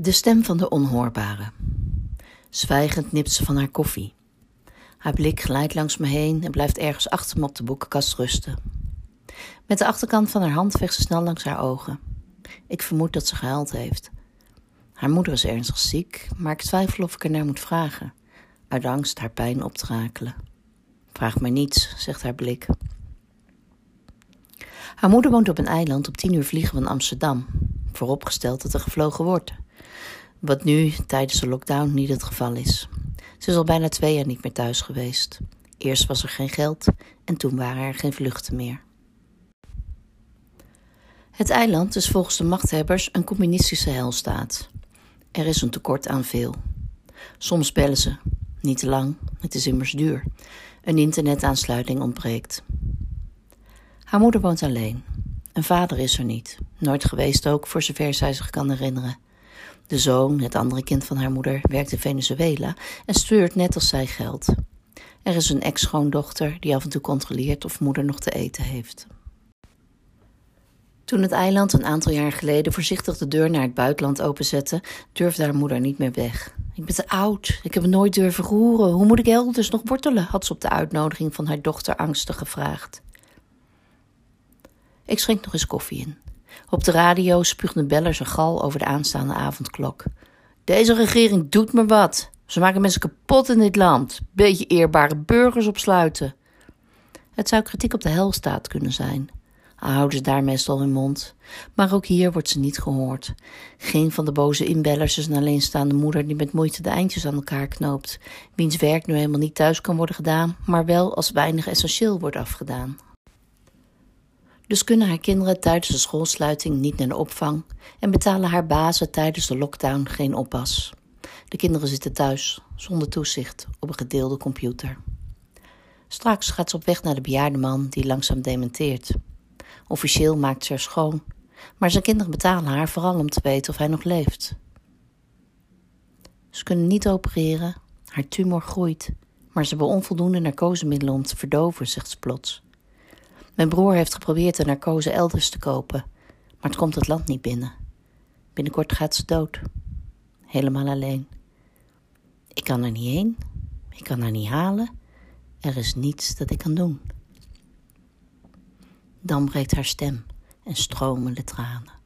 De stem van de onhoorbare. Zwijgend nipt ze van haar koffie. Haar blik glijdt langs me heen en blijft ergens achter me op de boekenkast rusten. Met de achterkant van haar hand veegt ze snel langs haar ogen. Ik vermoed dat ze gehuild heeft. Haar moeder is ernstig ziek, maar ik twijfel of ik er naar moet vragen, uit angst haar pijn op te rakelen. Vraag mij niets, zegt haar blik. Haar moeder woont op een eiland op tien uur vliegen van Amsterdam, vooropgesteld dat er gevlogen wordt. Wat nu tijdens de lockdown niet het geval is. Ze is al bijna twee jaar niet meer thuis geweest. Eerst was er geen geld en toen waren er geen vluchten meer. Het eiland is volgens de machthebbers een communistische helstaat. Er is een tekort aan veel. Soms bellen ze, niet te lang, het is immers duur. Een internetaansluiting ontbreekt. Haar moeder woont alleen. Een vader is er niet, nooit geweest ook, voor zover zij zich kan herinneren. De zoon, het andere kind van haar moeder, werkt in Venezuela en stuurt net als zij geld. Er is een ex-schoondochter die af en toe controleert of moeder nog te eten heeft. Toen het eiland een aantal jaar geleden voorzichtig de deur naar het buitenland openzette, durfde haar moeder niet meer weg. Ik ben te oud, ik heb het nooit durven roeren. Hoe moet ik elders nog wortelen? had ze op de uitnodiging van haar dochter angstig gevraagd. Ik schenk nog eens koffie in. Op de radio spuugde beller zijn gal over de aanstaande avondklok. Deze regering doet me wat. Ze maken mensen kapot in dit land. Beetje eerbare burgers opsluiten. Het zou kritiek op de helstaat kunnen zijn. Al houden ze daar meestal hun mond. Maar ook hier wordt ze niet gehoord. Geen van de boze inbellers is een alleenstaande moeder die met moeite de eindjes aan elkaar knoopt. Wiens werk nu helemaal niet thuis kan worden gedaan, maar wel als weinig essentieel wordt afgedaan. Dus kunnen haar kinderen tijdens de schoolsluiting niet naar de opvang en betalen haar bazen tijdens de lockdown geen oppas. De kinderen zitten thuis, zonder toezicht, op een gedeelde computer. Straks gaat ze op weg naar de bejaarde man die langzaam dementeert. Officieel maakt ze er schoon, maar zijn kinderen betalen haar vooral om te weten of hij nog leeft. Ze kunnen niet opereren, haar tumor groeit, maar ze hebben onvoldoende narcosemiddelen om te verdoven, zegt ze plots. Mijn broer heeft geprobeerd de narcose elders te kopen, maar het komt het land niet binnen. Binnenkort gaat ze dood. Helemaal alleen. Ik kan er niet heen. Ik kan haar niet halen. Er is niets dat ik kan doen. Dan breekt haar stem en stromen de tranen.